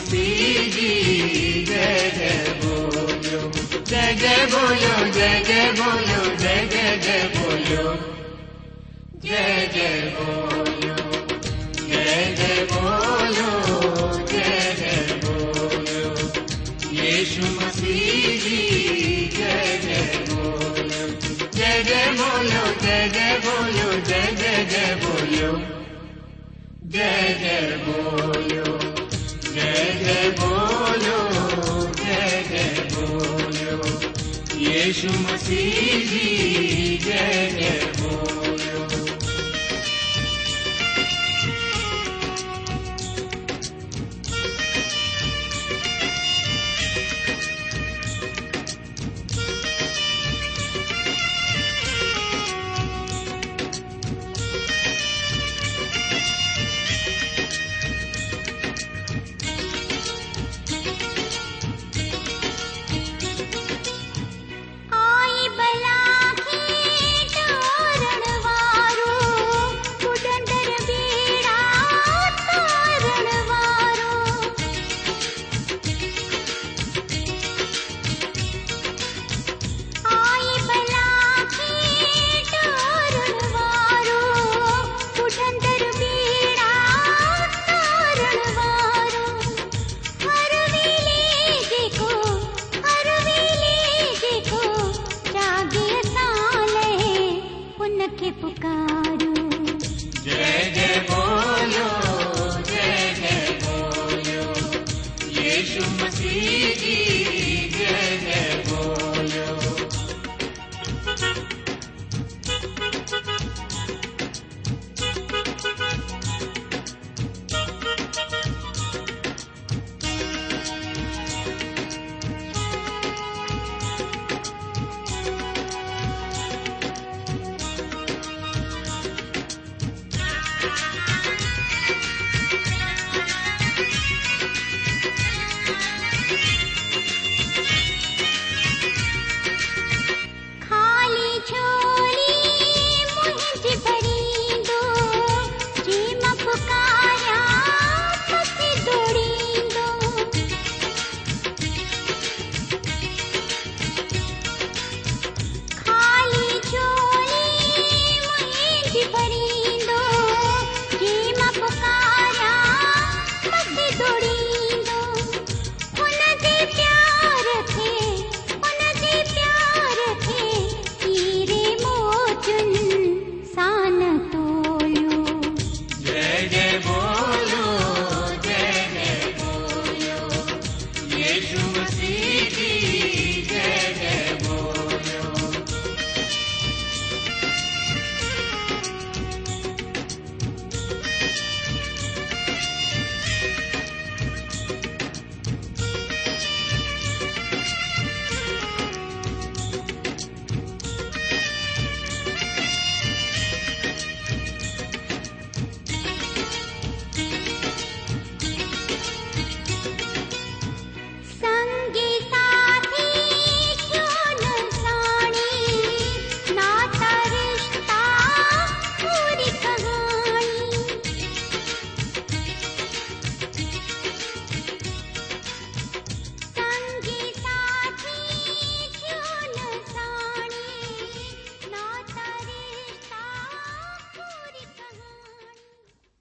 Hasidi dede boyo Dede boyo, dede boyo, dede de boyo Dede boyo, dede boyo, dede boyo Yeşu Masidi dede boyo Dede boyo, dede boyo, dede de boyo Dede boyo जय जय बोलो जय जय बोलो यीशु मसीह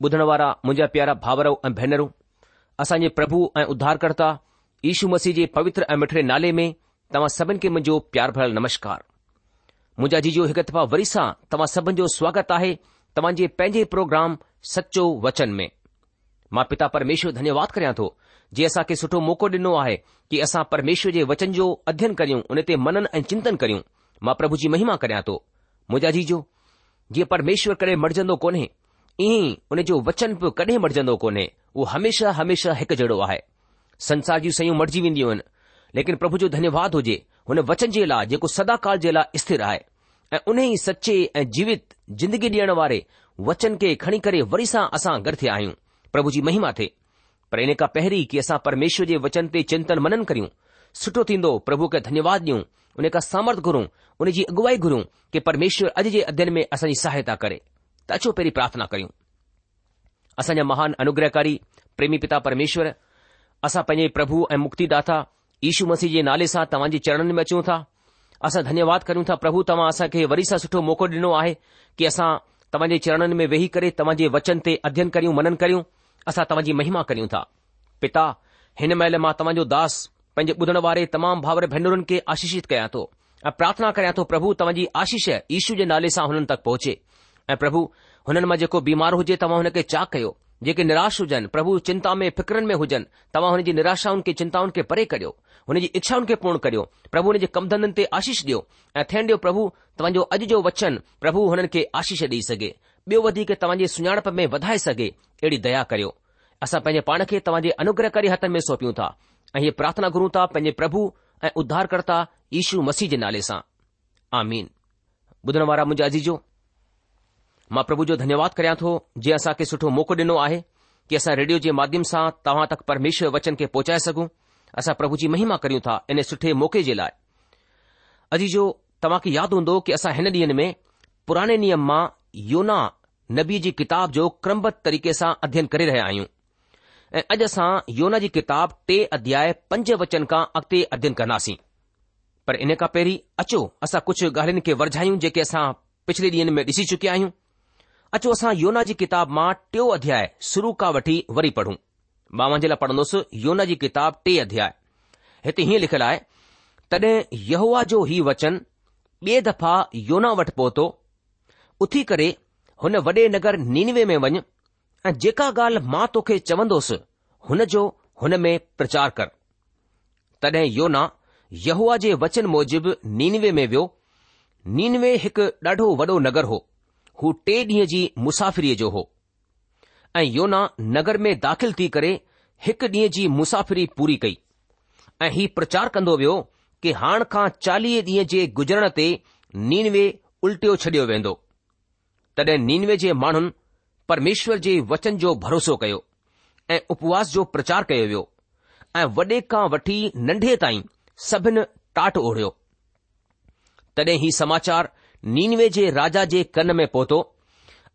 ॿुधण वारा मुंहिंजा प्यारा भावरऊं ऐं भेनरूं असांजे प्रभु ऐं उद्धारकर्ता ईशू मसीह जे पवित्र ऐं मिठड़े नाले में तव्हां सभिनि खे मुंहिंजो प्यार भरियल नमस्कार मुंहिंजा जी जो हिकु दफ़ा वरी सां तव्हां सभिनि जो स्वागत आहे तव्हां जे पंहिंजे प्रोग्राम सचो वचन में मां पिता परमेश्वर धन्यवाद करियां थो जीअं असांखे सुठो मौको ॾिनो आहे कि असां परमेश्वर जे वचन जो अध्ययन करियूं उन ते मनन ऐं चिंतन करियूं मां प्रभु जी महिमा करियां थो मुंहिंजा जी जो जीअं परमेश्वर करे मरजंदो कोन्हे इहो उन जो वचन बि कॾहिं मटिजंदो कोन्हे उहो हमेशा हमेशह हिकु जहिड़ो आहे संसार जूं शयूं मटिजी वेंदियूं आहिनि लेकिन प्रभु जो धन्यवाद हुजे हुन वचन जे लाइ जेको सदाकाल जे लाइ स्थिर आहे ऐं उन ई सचे ऐं जीवित जिंदगी ॾियण वारे वचन खे खणी करे वरी सां असां गॾु थिया आहियूं प्रभु जी महिमा थे पर इन खां पहिरीं की असां परमेश्वर जे वचन ते चिंतन मनन करियूं सुठो थींदो प्रभु खे धन्यवाद ॾियूं उन खां सामर्थ घुरूं उन जी अॻुवाई घुरूं कि परमेश्वर अॼु जे अध्यन में असांजी सहायता करे त अचो पहिरीं प्रार्थना करियूं असांजा महान अनुग्रहकारी प्रेमी पिता परमेश्वर असां पंहिंजे प्रभु ऐं मुक्ती दाता मसीह जे नाले सां तव्हांजे चरणनि में अचूं था असां धन्यवाद कयूं था प्रभु तव्हां असां वरी सां सुठो मौको ॾिनो आहे कि असां तव्हांजे चरणन में वेही करे तव्हांजे वचन ते अध्यन करियूं मनन करियूं असां तव्हांजी महिमा करियूं था पिता हिन महिल मां तव्हांजो दास पंहिंजे बुधण वारे तमामु भावर भेनरुनि खे आशीषित कया थो ऐं प्रार्थना कयां थो पभु तव्हांजी आशीष यीशू जे नाले सां हुननि तक पहुचे ऐं प्रभु हुननि मां जेको बीमार हुजे तव्हां हुनखे चा कयो जेके निरश हुजनि प्रभु चिंता में फ़िक्रन में हुजनि तव्हां हुनजी निराशाउनि खे चिंताउनि खे परे करियो हुनजी इच्छाउनि खे पूर्ण करियो प्रभु हुन जे कमधननि ते आशीष ॾियो ऐं थेन डि॒यो प्रभु तव्हांजो अॼु जो वचन प्रभु हुननि खे आशीष ॾेई सघे ॿियो वधीक तव्हांजी सुञाणप में वधाए सघे अहिड़ी दया करियो असां पंहिंजे पाण खे तव्हांजे अनुग्रह करे हथ में सौंपियूं था ऐं इहे प्रार्थना गुरू ता पंहिंजे प्रभु ऐं उद्धारकर्ता ईशू मसीह जे नाले सां आ मां प्रभु जो धन्यवाद करियां थो जिअ असांखे सुठो मौक़ो ॾिनो आहे कि असां रेडियो जे माध्यम सां तव्हां तक परमेश्वर वचन खे पहुचाए सघूं असां प्रभु जी महिमा करयूं था इन सुठे मौक़े जे लाइ अॼु जो तव्हां खे यादि हूंदो की असां हिन ॾींह में पुराने नियम मां योना नबी जी किताब जो क्रमबदत तरीक़े सां अध्ययन करे रहिया आहियूं ऐ अॼु असां योना जी किताब टे अध्याय पंज वचन खां अगि॒ते अध्यन कन्दासीं पर इन खां पहिरीं अचो असां कुझु ॻाल्हियुनि खे वरझायूं जेके असां पिछले डींहं में ॾिसी चुकिया आहियूं अचो असां योना जी किताब मां टियों अध्याय शुरू खां वठी वरी पढ़ूं मां वांजे लाइ पढ़ंदुसि योना जी किताब टे अध्याय हिते हीअं लिखियलु आहे तॾहिं यहवा जो ही वचन ॿिए दफ़ा योना वटि पहुतो उथी करे हुन वॾे नगर नीनवे में वञ ऐं जेका ॻाल्हि मां तोखे चवंदोसि हुन जो हुन में प्रचार कर तॾहिं योना यहुआ जे वचन मूजिबि नीनवे में वियो नीनवे हिकु ॾाढो वॾो नगर हो हू टे ॾींहं जी मुसाफ़िरीअ जो हो ऐं योना नगर में दाख़िल थी करे हिकु ॾींहं जी मुसाफ़िरी पूरी कई ऐं हीउ प्रचार कंदो वियो कि हाणे खां चालीह ॾींहं जे गुज़रण ते नीनवे उल्टियो छडि॒यो वेंदो तॾहिं नीनवे जे माण्हुनि परमेश्वर जे वचन जो भरोसो कयो ऐं उपवास जो प्रचार कयो वियो ऐं वॾे खां वठी नंढे ताईं सभिनि टाट ओढ़ियो तॾहिं हीउ समाचार नीनवे जे राजा जे कन में पहुतो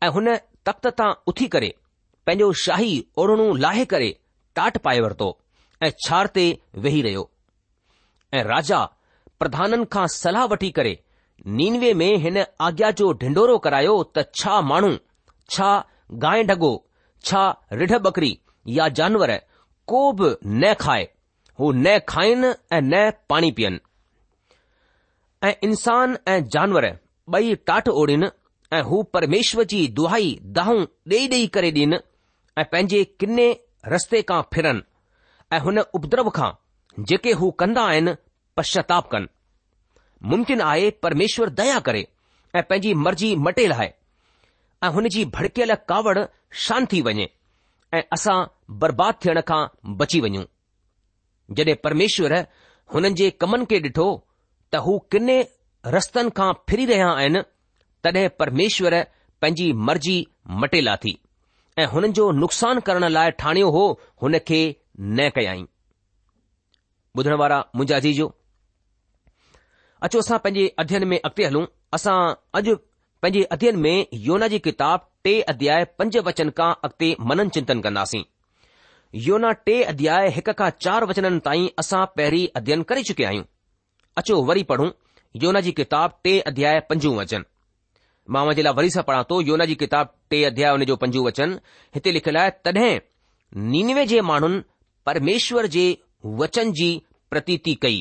ऐं हुन तख़्त तां उथी करे पंहिंजो शाही ओरणू लाहे करे टाट पाए वरितो ऐं छार ते वेही रहियो ऐं राजा प्रधाननि खां सलाह वठी करे नीनवे में हिन आज्ञा जो ढिंडोरो करायो त छा माण्हू छा गांइ ढगो छा रिढ बकरी या जानवर को बि न खाए हू न खाइन ऐं न पाणी पीअन ऐं इंसान ऐं जानवर ॿई टाट ओढ़ीनि ऐं हू परमेश्वर जी दुहाई दाहूं ॾेई ॾेई करे ॾिन ऐं पंहिंजे किने रस्ते खां फिरनि ऐं हुन उपद्रव खां जेके हू कंदा आहिनि पश्चाताप कनि मुमकिन आहे परमेश्वर दया करे ऐं पंहिंजी मर्ज़ी मटे लाहे ऐं हुन जी भड़कियल कावड़ शांत थी वञे ऐं असां बर्बाद थियण खां बची वञूं जॾहिं परमेश्वर हुननि जे कमनि खे ॾिठो त हू किने रस्तनि खां फिरी रहिया आहिनि तॾहिं परमेश्वर पंहिंजी मर्ज़ी मटे लाथी ऐं हुननि जो नुक़सान करण लाइ ठाणियो हो हुन खे न कयाई ॿुधण वारा मुंहिंजा कयाईं अचो असां पंहिंजे अध्ययन में अॻिते हलूं असां अॼु पंहिंजे अध्ययन में योना जी किताब टे अध्याय पंज वचन खां अॻिते मनन चिंतन कंदासीं योना टे अध्याय हिक खां चार वचननि ताईं असां पहिरीं अध्ययन करे चुकिया आहियूं अचो वरी पढ़ूं योन जी किताब टे अध्याय पंज वचन मां जे लाइ वरी सां पढ़ां थो योना जी किताब टे अध्याय हुन जो पंज वचन हिते लिखियलु आहे तॾहिं निनवे जे माण्हुनि परमेश्वर जे वचन जी प्रतिति कई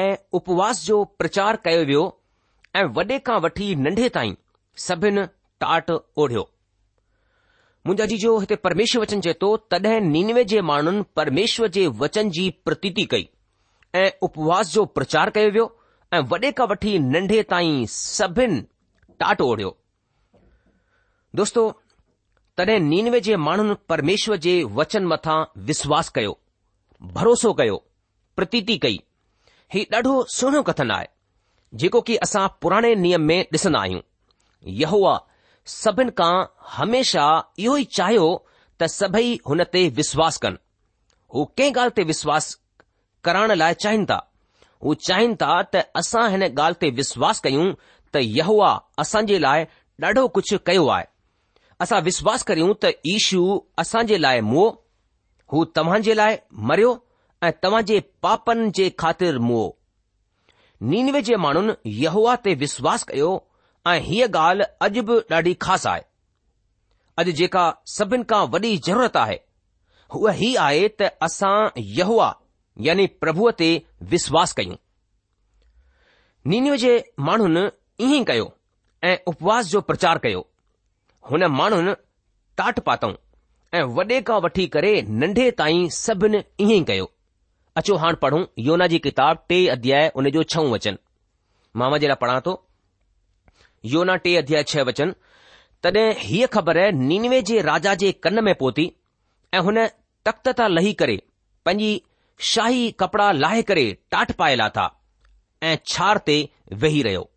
ऐं उपवास जो प्रचार कयो वियो ऐं वॾे खां वठी नन्ढे ताईं सभिनि टाट ओढ़ियो मुंहिंजा जी जो हिते परमेश्वर वचन चए थो तॾहिं निनवे जे माण्हुनि परमेश्वर जे वचन जी प्रतिति कई ऐं उपवास जो प्रचार कयो वियो ऐं वॾे खां वठी नंढे ताईं सभिनि टाटो ओढियो दोस्तो तॾहिं नीनवे जे माण्हुनि परमेश्वर जे वचन मथां विश्वास कयो भरोसो कयो प्रतीति कई ही ॾाढो सुहिणो कथन आहे जेको की असां पुराणे नियम में ॾिसंदा आहियूं यहोआ सभिनि खां हमेशा इहो ई चाहियो त सभई हुन ते विश्वास कनि हू कंहिं ॻाल्हि ते विश्वास कराइण लाइ चाहिनि था हू चाहिनि था त असां हिन ॻाल्हि ते विश्वास कयूं त असां जे लाइ ॾाढो कुझु कयो आहे असां विश्वास करियूं त ईशू असां जे लाइ मुओ हू तव्हां जे लाइ मरियो ऐं तव्हां जे पापनि जे ख़ातिर मुओ नीनवे जे माण्हुनि यहवा ते विश्वास कयो ऐं हीअ ॻाल्हि अॼु बि ॾाढी ख़ासि आहे अॼु जेका सभिनि खां वॾी ज़रूरत आहे हूअ हीअ आहे त असां यहवा यानि प्रभुअ ते विश्वास कयूं नीनवे जे माण्हुनि ईअं कयो ऐं उपवास जो प्रचार कयो हुन माण्हुनि ताट पातऊं ऐं वॾे खां वठी करे नंढे ताईं सभिनि ईअं कयो अचो हाणे पढ़ूं योना जी किताब टे अध्याय उन जो छऊं वचन मामा जे लाइ पढ़ां थो योना टे अध्याय छह वचन तॾहिं हीअ ख़बर नीनवे जे राजा जे कन में पहुती ऐं हुन तख़्त तां लही करे पंहिंजी शाही कपड़ा लाहे करे टाट पाए लाथा ऐं छार ते वेही रहियो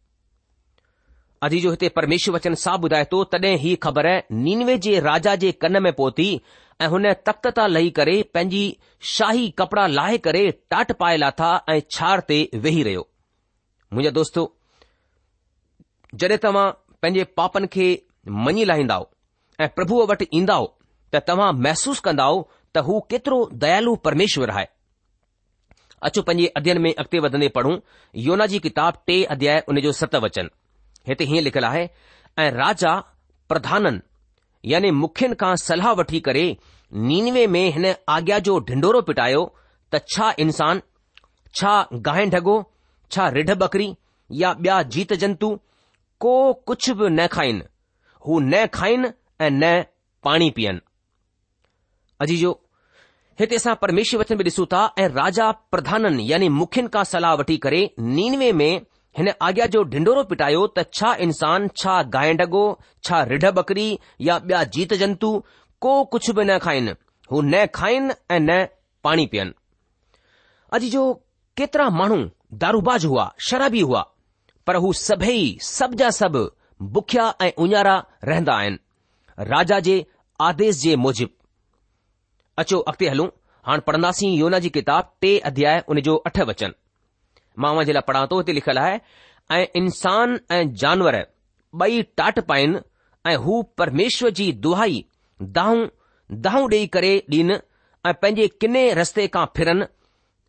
अॼु जो हिते परमेश्वर वचन साहब ॿुधाए थो तॾहिं ही ख़बर नीनवे जे राजा जे कन में पहुती ऐं हुन तख़्त तख़्ता लही करे पंहिंजी शाही कपड़ा लाहे करे टाट पाए लाथा ऐं छार ते वेही रहियो मुंहिंजा दोस्त जॾहिं तव्हां पंहिंजे पापनि खे मञी लाहींदा ऐं प्रभुअ वटि ईंदा त तव्हां महसूसु कंदाव त हू केतिरो दयालु परमेश्वर आहे अचु पंजे अध्यन में अॻिते वधंदे पढ़ूं योना जी किताब टे अध्याय उन जो सतवचन हिते हीअं लिखियलु आहे ऐं राजा प्रधानन यानी मुख्यनि खां सलाह वठी करे निनवे में हिन आज्ञा जो ढिंढोरो पिटायो त छा इंसान छा गाहिढो छा रिढ बकरी या ॿिया जीत जंतु को कुझु बि न खाइन हू न खाइन ऐं न पाणी पीअनि हिते असां परमेश्वचन बि ॾिसूं था ऐं राजा प्रधानन यानी मुख्यन खां सलाह वठी करे नीनवे में हिन आज्ञा जो ढिंडोरो पिटायो त छा इन्सान छा गांइ डगो छा रिढ बकरी या ॿिया जीत जंतु को कुझु बि न खाइन हू न खाइन ऐं न पाणी पीअन अॼ जो केतिरा माण्हू दारूबाज हुआ शराबी हुआ पर हू सभई सभ बुखया ऐं उञारा रहंदा आहिनि राजा जे आदेश जे मुजिब अचो अॻिते हलूं हाणे पढ़ंदासीं योना जी किताब टे अध्याय उन जो अठ बचन मां उन जे लाइ पढ़ां थो हिते लिखियलु आहे ऐं इंसान ऐं जानवर बई टाट पाइन ऐं हू परमेश्वर जी दुहाई दाहूं दाहूं ॾेई करे ॾीन ऐं पंहिंजे किने रस्ते खां फिरन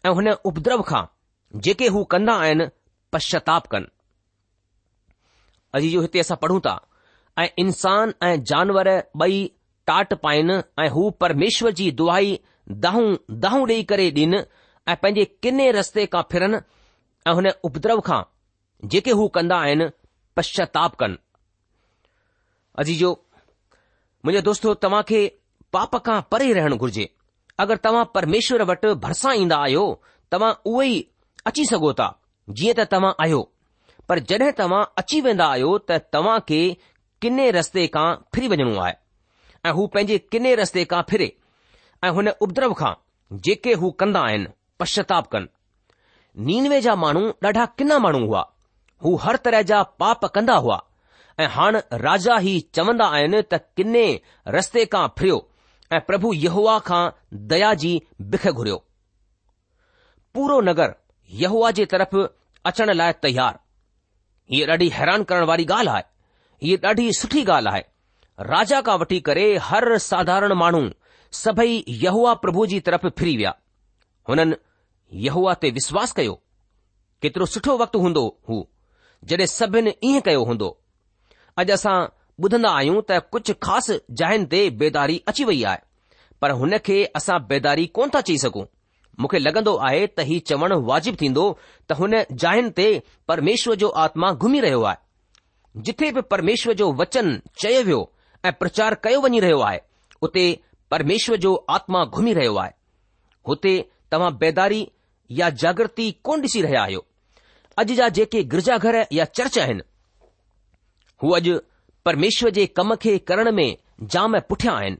ऐं हुन उपद्रव खां जेके हू कंदा आहिनि पश्चाताप कनि पढ़ूं था ऐं इंसान ऐं जानवर ॿई टाट पाइनि ऐं हू परमेश्वर जी दुआई दह दहूं ॾेई करे ॾिन ऐं पंहिंजे किने रस्ते खां फिरनि ऐं हुन उपद्रव खां जेके हू कंदा आहिनि पश्चाताप कनि अजीजो मुंहिंजो दोस्तो तव्हां खे पाप खां परे रहणु घुर्जे अगरि तव्हां परमेश्वर वटि भरिसां ईंदा आहियो तव्हां उहे ई अची सघो था जीअं त तव्हां आहियो पर जॾहिं तव्हां अची वेंदा आहियो त तव्हां खे किने रस्ते खां फिरी वञणो आहे ऐं हू पंहिंजे किने रस्ते खां फिरे ऐं हुन उपद्रव खां जेके हू कंदा आहिनि पश्चाताप कनि नीनवे जा माण्हू ॾाढा किना माण्हू हुआ हू हर तरह जा पाप कंदा हुआ ऐं हाण राजा ई चवंदा आहिनि त किने रस्ते खां फिरियो ऐं प्रभु यहवा दया जी बिख घुरियो पूरो नगर यहूआ जे तरफ़ अचण लाइ तयारु हीअ ॾाढी हैरान करण वारी ॻाल्हि आहे इहे ॾाढी सुठी ॻाल्हि आहे राजा खां वठी करे हर साधारण माण्हू सभई यहुआ प्रभु जी तरफ़ फिरी विया हुननि यहुआ ते विश्वास कयो केतिरो सुठो वक़्तु हूंदो हू जॾहिं सभिनि ईअं कयो हूंदो अॼु असां ॿुधंदा आहियूं त कुझु ख़ासि जायुनि ते बेदारी अची वई आहे पर हुन खे असां बेदारी कोन था चई सघूं मूंखे लॻंदो आहे त हीउ चवणु वाजिबु थींदो त हुन जायुनि ते परमेश्वर जो आत्मा घुमी रहियो आहे जिथे बि परमेश्वर जो वचन चयो वियो અ પ્રચાર કયો બની રહ્યો આ ઓતે પરમેશ્વર જો આત્મા ઘુમી રહ્યો આ હોતે તમા બેદારી يا જાગૃતિ કુંડસી રહ્યા આયો અજજા જે કે ગર્જા ઘર يا ચર્ચા હે હુ અજ પરમેશ્વર જે કમખે કરણ મે જા મે પુઠ્યા હે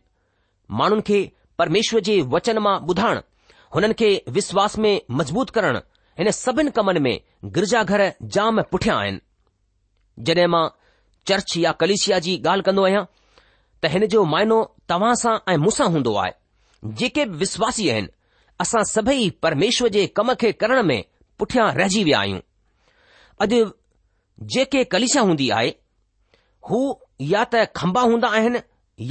માનન કે પરમેશ્વર જે વચન માં બુધાણ હનન કે વિશ્વાસ મે મજબૂત કરણ એને સબન કમન મે ગર્જા ઘર જા મે પુઠ્યા હે જડે માં ચર્ચ يا કલેશિયા જી ગાલ કંદો આયા त हिन जो माइनो तव्हां सां ऐं मूंसां हूंदो आहे जेके बि विश्वासी आहिनि असां सभई परमेश्वर जे कम खे करण में पुठियां रहिजी विया आहियूं अॼु जेके कलिशा हूंदी आहे हू या त खंबा हूंदा आहिनि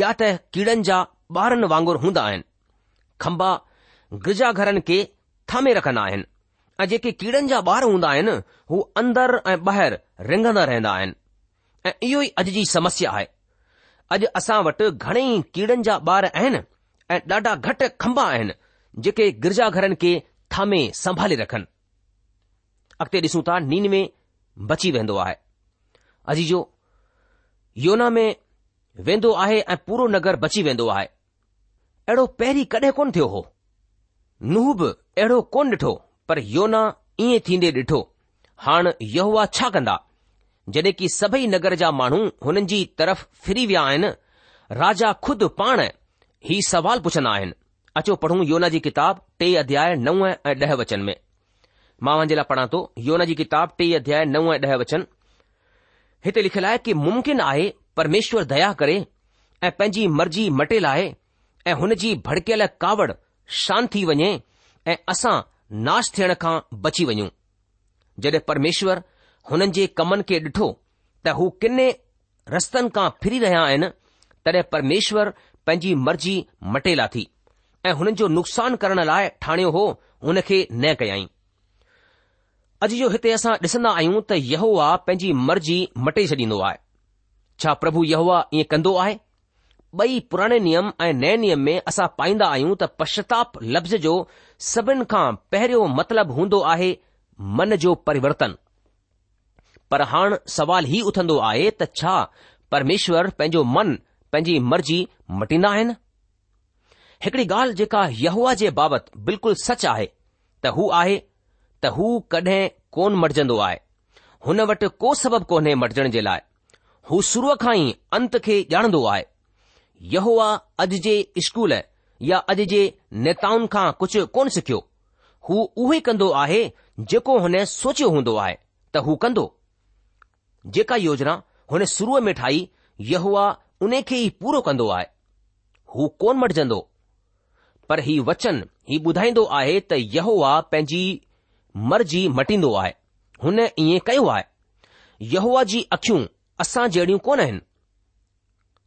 या त कीड़नि जा ॿारनि वांगुर हूंदा आहिनि खंबा गिरजाघरनि खे थामे रखंदा आहिनि ऐं जेके कीड़नि जा ॿार हूंदा आहिनि हू अंदरि ऐं ॿाहिरि रिंगंदा रहंदा आहिनि ऐं इहो ई अॼु जी समस्या आहे अॼु असां वटि घणेई कीड़नि जा ॿार आहिनि ऐं ॾाढा घटि खंबा आहिनि जेके गिरजाघरनि खे थामे संभाले रखनि अॻिते ॾिसूं था नीन में बची वेंदो आहे अजीजो योना में वेंदो आहे ऐं पूरो नगर बची वेंदो आहे अहिड़ो पहिरीं कॾहिं कोन थियो हो नूह बि अहिड़ो कोन ॾिठो पर योना ईअं थींदे ॾिठो हाणे यहवा छा कंदा जॾहिं की सभई नगर जा माण्हू हुननि जी तरफ़ फिरी विया आहिनि राजा खुद पाण ही सवाल पुछंदा आहिनि अचो पढ़ूं योना जी किताब टे अध्याय नव ऐं ॾह वचन में मां हुन जे लाइ पढ़ा थो योना जी किताब टे अध्याय नव ऐं ॾह वचन हिते लिखियलु आहे कि मुमकिन आहे परमेश्वर दया करे ऐं पंहिंजी मर्ज़ी मटे लाहे ऐं हुन जी भड़कियल कावड़ शांत थी वञे ऐं असां नाश थियण खां बची वञूं जॾहिं परमेश्वर हुननि जे कमनि खे ॾिठो त हू किने रस्तनि खां फिरी रहिया आहिनि तॾहिं परमेश्वर पंहिंजी मर्ज़ी मटे लाथी ऐं हुननि जो नुक़सान करण लाइ ठाणियो हो हुन खे न कयाई अॼु जो हिते असां ॾिसंदा आहियूं त यहोआ पंहिंजी मर्ज़ी मटे छॾींदो आहे छा प्रभु यहोआ ईअं कंदो आहे ॿई पुराणे नियम ऐं नए नियम में असां पाईंदा आहियूं त पश्चाताप लफ़्ज़ जो सभिनि खां पहिरियों मतिलबु हूंदो आहे मन जो परिवर्तन पर हाण सवाल ई उथंदो आहे त छा परमेश्वर पंहिंजो मन पंहिंजी मर्ज़ी मटींदा आहिनि हिकड़ी ॻाल्हि जेका यहवा जे बाबति बिल्कुलु सच आहे त हू आहे त हू कॾहिं कोन मटिजंदो आहे हुन वटि को सबब कोन्हे मटिजण जे लाइ हू शुरूअ खां ई अंत खे ॼाणंदो आहे यहवा अॼु जे स्कूल या अॼु जे नेताउनि खां कुझु कोन सिखियो हू उहो ई कंदो आहे जेको हुन सोचियो हूंदो आहे त हू कंदो जेका योजना हुन शुरूअ में ठाही यहूआ उन्हे खे ई पूरो कंदो आहे हू कोन मटिजंदो पर ही वचन हीउ ॿुधाईंदो आहे त यहुआ पंहिंजी मर्जी मटींदो आहे हुन ईअं कयो आहे यहवा जी अख़ियूं असां जहिड़ियूं कोन आहिनि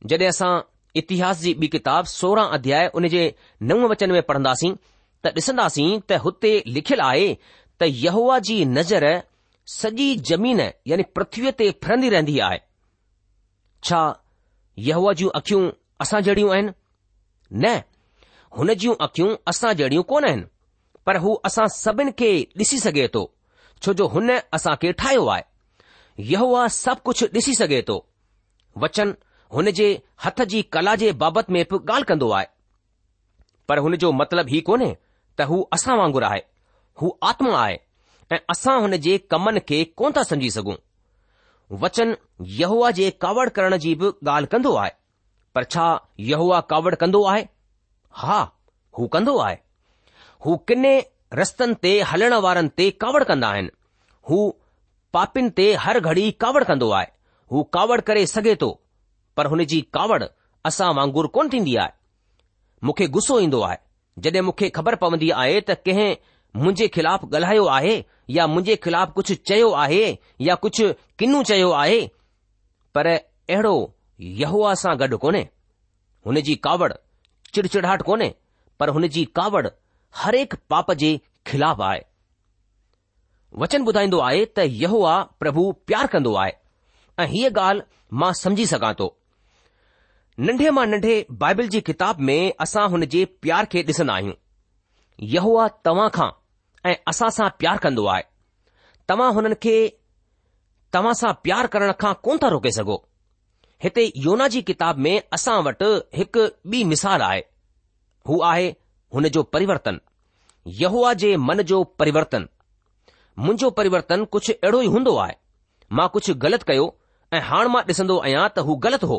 जड॒हिं असां इतिहास जी ॿी किताब सोरहं अध्याय उन जे नव वचन में पढ़ंदासीं त ॾिसंदासीं त हुते लिखियलु आहे त यहवा जी नज़र सॼी ज़मीन यानी पृथ्वीअ ते फिरंदी रहंदी आहे छा यहू जूं अखियूं असां जहिड़ियूं आहिनि न हुन जूं अखियूं असां जहिड़ियूं कोन आहिनि पर हू असां सभिनि खे ॾिसी सघे थो छो जो हुन असां खे ठाहियो आहे यह सभु कुझु ॾिसी सघे थो वचन हुन जे हथ जी कला जे बाबति में बि ॻाल्हि कंदो आहे पर हुन जो मतिलबु ही कोन्हे त हू असां वांगुरु आहे हू आत्मा आहे ऐं असां हुन जे कमनि खे कोन था समझी सघूं वचन यहूआ जे कावड़ करण जी बि ॻाल्हि कंदो आहे पर छा यहूआ कावड़ कंदो आहे हा हू कंदो आहे हू किने रस्तनि ते हलण वारनि ते कावड़ कंदा आहिनि हू पापीनि ते हर घड़ी कावड़ कंदो आहे हू कावड़ करे सघे थो पर हुन जी कावड़ असां वांगुर कोन थींदी आहे मूंखे गुस्सो ईंदो आहे जॾहिं मूंखे ख़बर पवंदी आहे त कंहिं मुंहिंजे खिलाफ़ु ॻाल्हायो आहे या मुंहिंजे ख़िलाफ़ कुझु चयो आहे या कुझु किनू चयो आहे पर अहिड़ो यहोआ सां गॾु कोन्हे हुन जी कावड़ चिड़चिड़ाहट कोन्हे पर हुन जी कावड़ हर एक पाप जे ख़िलाफ़ आहे वचन ॿुधाईंदो आहे त यहोआ प्रभु प्यार कंदो आहे ऐं हीअ ॻाल्हि मां समझी सघां थो नंढे मां नंढे बाइबल जी किताब में असां हुन जे प्यार खे ॾिसंदा आहियूं यहोआ तव्हां खां ऐं असां सां प्यार कंदो आहे तव्हां हुननि खे तव्हां सां प्यार करण खां कोन था रोके सघो हिते योना जी किताब में असां वटि हिकु ॿी मिसाल आहे हू आहे हुन जो परिवर्तन यहवा जे मन जो परिवर्तन मुंहिंजो परिवर्तन कुझु अहिड़ो ई हूंदो आहे मां कुझु ग़लति कयो ऐं हाणे मां ॾिसंदो आहियां त हू ग़लति हो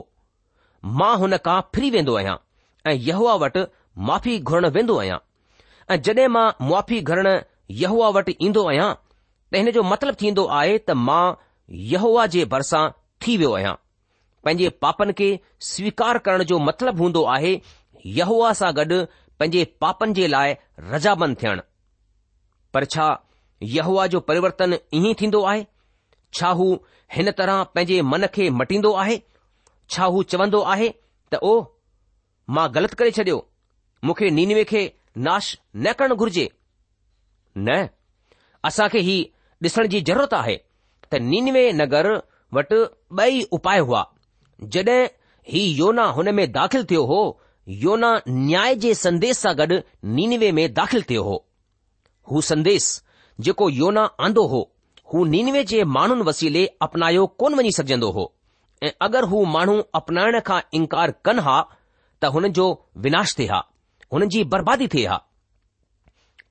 मां हुन खां फिरी वेंदो आहियां ऐं यहूआ वटि माफ़ी घुरण वेंदो आहियां ऐं जॾहिं मां मुआी घुरणु आ वटि ईंदो आहियां त हिन जो मतिलबु थींदो आहे त मां यहवा जे भरिसां थी वियो आहियां पंहिंजे पापनि खे स्वीकार करण जो मतिलबु हूंदो आहे यहवा सां गॾु पंहिंजे पापनि जे लाइ रजाबंद थियणु पर छा यहवा जो परिवर्तन ईअं थींदो आहे छा हू हिन तरह पंहिंजे मन खे मटींदो आहे छा हू चवंदो आहे त ओ मां ग़लति करे छडि॒यो मूंखे नीनवे खे नाश न करणु घुर्जे न असां खे ही ॾिसण जी ज़रूरत आहे त निनवे नगर वटि ॿई उपाय हुआ जड॒हिं ही योना हुन में दाख़िल थियो हो योना न्याय जे संदेश सां गॾु निनवे में दाख़िल थियो हो हू संदेस जेको योना आंदो हो हू निनवे जे माण्हुनि वसीले अपनायो कोन वञी सघजंदो हो ऐं अगरि हू माण्हू अपनाइण खां इनकार कनि हा त हुन जो विनाश थिए आहे हुननि जी बर्बादी थिए हा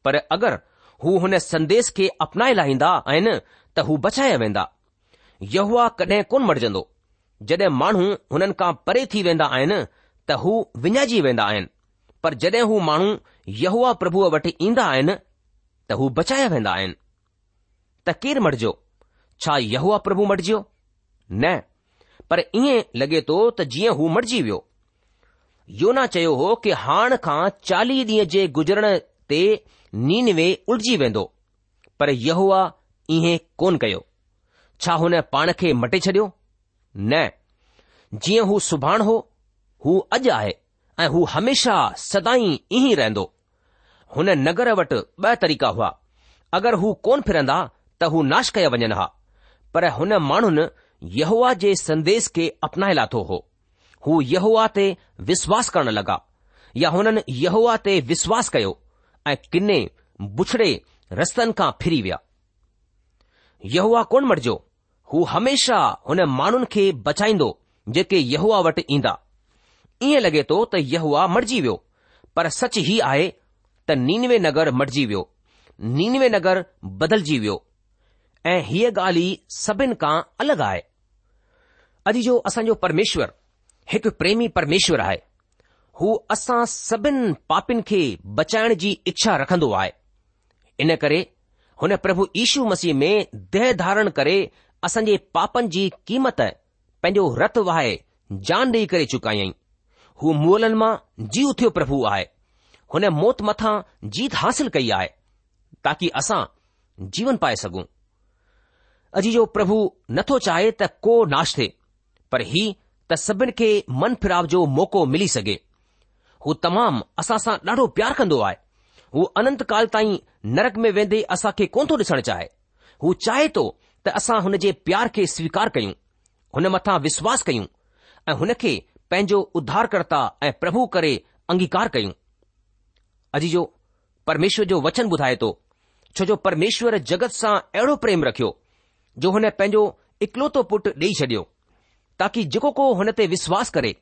पर अगरि हू हुन संदेश खे अपनाए लाहींदा आहिनि त हू बचाया वेंदा यहवा कॾहिं कोन मरजंदो जॾहिं माण्हू हुननि खां परे थी वेंदा आहिनि त हू विञाइजी वेंदा आहिनि पर जॾहिं हू माण्हू यहूआ प्रभुअ वटि ईंदा आहिनि त हू बचाया वेंदा आहिनि त केरु मटिजो छा प्रभु मटिजियो न पर ईअं लॻे थो त जीअं हू मटिजी वियो योना चयो हो कि हाण खां चालीह ॾींहं जे गुज़रण ते नीन वे उलझी वेंदो पर यहुआ इएं कोन कयो छा हुन पाण खे मटे छडि॒यो न जीअं हू सुभाणे हो हू अॼु आहे ऐं हू हमेशा सदाई ईअं रहंदो हुन नगर वटि ॿ तरीक़ा हुआ अगरि हू कोन फिरंदा त हू नाश कया वञनि हा पर हुन माण्हुनि यहुआ जे संदेस खे अपनाए लाथो हो हू यहुआ ते विश्वास करण लॻा या हुननि यहुआ ते विश्वास कयो ऐं किने बुछड़े रस्तनि खां फिरी विया यह कोन मटिजो हमेशा हुन माण्हुनि खे बचाईंदो जेके यहूआ वटि ईंदा ईअं लॻे थो त यहूआ मटिजी वियो पर सच हीउ आहे त नीनवे नगर मटिजी वियो नीनवे नगर बदलजी वियो ऐं हीअ ॻाल्हि ई सभिनि खां अलॻि आहे अॼु जो असांजो परमेश्वर हिकु प्रेमी परमेश्वर आहे हू असां सभिनि पापियुनि खे बचाइण जी इच्छा रखंदो आहे इन करे हुन प्रभु ईशू मसीह में देह धारण करे असांजे पापनि जी क़ीमत पंहिंजो रत वहाए जान ॾेई करे चुकायईं हू मुलनि मां जी उथियो प्रभु आहे हुन मौत मथां जीत हासिल कई आहे ताकी असां जीवन पाए सघूं अॼु जो प्रभु नथो चाहे त को नाश थे पर ही त सभिनि खे मन फिराव जो मौक़ो मिली सघे हू तमामु असां सां ॾाढो प्यार कंदो आहे हू अनंत काल ताईं नरक में वेंदे असां खे कोन थो ॾिसणु चाहे हू चाहे थो त असां हुन जे प्यार खे स्वीकार कयूं हुन मथां विश्वास कयूं ऐं हुन खे पंहिंजो उधार ऐं प्रभु करे अंगीकार कयूं अॼु जो परमेश्वर जो वचन ॿुधाए थो छो जो परमेश्वर जगत सां अहिड़ो प्रेम रखियो जो हुन पंहिंजो इकलोतो पुटु ॾेई छडि॒यो ताकी जेको को हुन ते विश्वास करे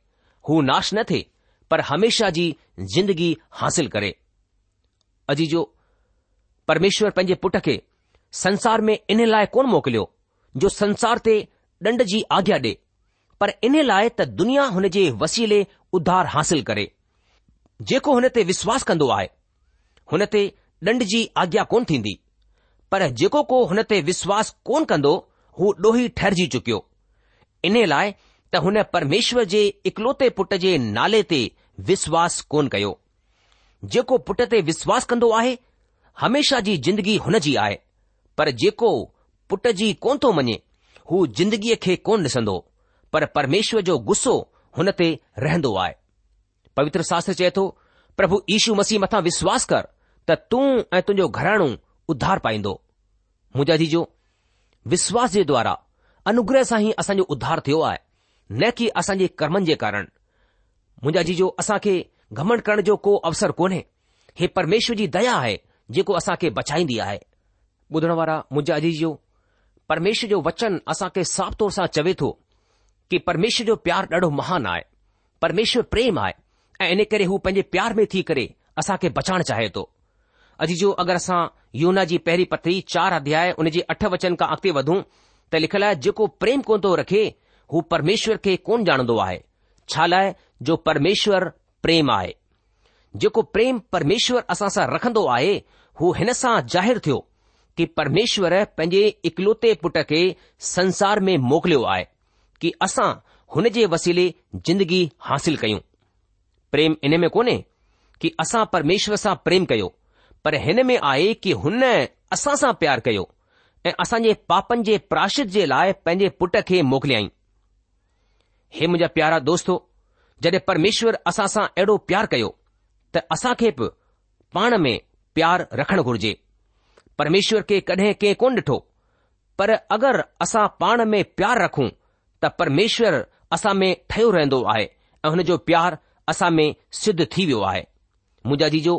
हू नाश न थिए पर हमेशा जी जिंदगी हासिल करे अजी जो परमेश्वर पंहिंजे पुट खे संसार में इन लाइ कोन मोकिलियो जो संसार ते ॾंड जी आज्ञा ॾे पर इन लाइ त दुनिया हुन जे वसीले उधार हासिल करे जेको हुन ते विश्वास कंदो आहे हुन ते ॾंड जी आज्ञा कोन थींदी पर जेको को हुन ते विश्वास कोन कंदो हू ॾोही ठहिरिजी चुकियो इन लाइ त हुन परमेश्वर जे इकलोते पुट जे नाले ते विश्वास कोन कयो जेको पुट ते विश्वास कंदो आहे हमेशा जी जिंदगी हुन जी आहे पर जेको पुट जी कोन थो मञे हू जिंदगीअ खे कोन ॾिसंदो परमेश्वर जो गुस्सो हुन ते रहंदो आहे पवित्र शास्त्र चए थो प्रभु ईशू मसीह मथां विश्वास कर त तूं ऐं तुंहिंजो घराणू उधार पाईंदो मुंहिंजा जो विश्वास जे द्वारा अनुग्रह सां ई असांजो उद्धार थियो आहे न की असांजे कर्मनि जे कारण मुंहिंजा जीजो असांखे घमण करण जो को अवसर कोन्हे हे परमेश्वर जी दया आहे जेको असांखे बचाईंदी आहे ॿुधण वारा मुंहिंजा जी परमेश्वर जो वचन असांखे साफ़ तौर सां चवे थो कि परमेश्वर जो प्यार ॾाढो महानु आहे परमेश्वर प्रेम आहे ऐं इन करे हू पंहिंजे प्यार में थी करे असां खे बचाइण चाहे थो अजी जो अगरि असां युना जी पहिरीं पत्री चार अध्याय उन जे अठ वचन खां अॻिते वधू त लिखियलु आहे जेको प्रेम कोन्ह थो रखे हू परमेश्वर खे कोन ॼाणंदो आहे छा लाइ जो परमेश्वरु प्रेमु आहे जेको प्रेम परमेश्वर असां सां रखंदो आहे हू हिन सां ज़ाहिरु थियो कि परमेश्वर पंहिंजे इकलौते पुट खे संसार में मोकिलियो आहे कि असां हुन जे वसीले जिंदगी हासिल कयूं प्रेम इन में कोन्हे कि असां परमेश्वर सां प्रेम कयो पर हिन में आहे कि हुन असां सां प्यार कयो ऐं असांजे पापनि जे प्राशिद जे लाइ पंहिंजे पुट खे मोकिलियईं हे मुंहिंजा प्यारा दोस्त जॾहिं परमेश्वर असां सां अहिड़ो प्यारु कयो त असां खे बि पाण में प्यारु रखणु घुर्जे परमेश्वर खे कॾहिं कंहिं कोन ॾिठो पर अगरि असां पाण में प्यारु रखूं त परमेश्वर असां में ठहियो रहंदो आहे ऐं हुन जो प्यारु असां में सिद्ध थी वियो आहे मुंहिंजा जीजो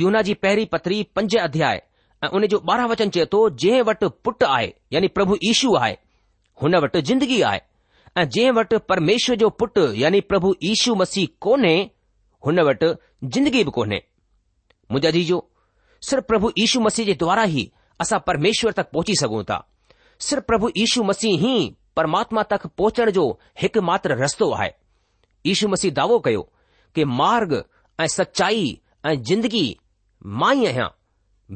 यूना जी पहिरीं पतरी पंज अध्याय ऐं उन जो ॿारहं वचन चए थो जंहिं वटि पुटु आहे यानी प्रभु ईशू आहे हुन वटि जिंदगी आहे ऐं जंहिं वटि परमेश्वर जो पुटु यानी प्रभु ईशू मसीह कोन्हे हुन वटि जिंदगी बि कोन्हे मुंहिंजा जीजो सिर्फ प्रभु यीशु मसीह जे द्वारा ई असां परमेश्वर तक पहुची सघूं था सिर्फ़ु प्रभु यीशू मसीह ई परमात्मा तक पहुचण जो हिकु रस्तो आहे इशू मसीह दावो कयो कि मार्ग ऐं सचाई ऐं जिंदगी मां ई आहियां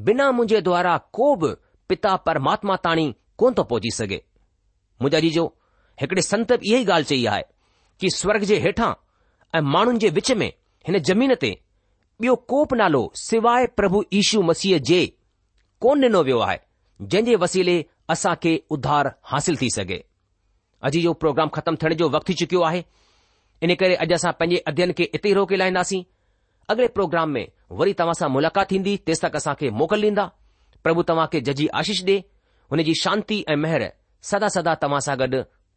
बिना मुंहिंजे द्वारा को बि पिता परमात्मा ताणी कोन थो पहुची सघे मुंहिंजा जीजो हिकड़े संत बि इहा ई ॻाल्हि चई आहे कि स्वर्ग जे हेठां ऐं माण्हुनि जे विच में हिन जमीन ते ॿियो को बि नालो सवाइ प्रभु ईशू मसीह जे कोन ॾिनो वियो आहे जंहिं जे वसीले असां खे उधार हासिल थी सघे अॼु इहो प्रोग्राम ख़तमु थियण जो वक़्तु थी चुकियो आहे इन करे अॼु असां पंहिंजे अध्यन खे इते ई रोके लाहींदासीं अॻिले प्रोग्राम में वरी तव्हां सां मुलाक़ात थींदी तेसि तक असांखे मोकल ॾींदा प्रभु तव्हां खे जजी आशीष ॾे हुन जी शांती ऐं मेहर सदा सदा तव्हां सां गॾु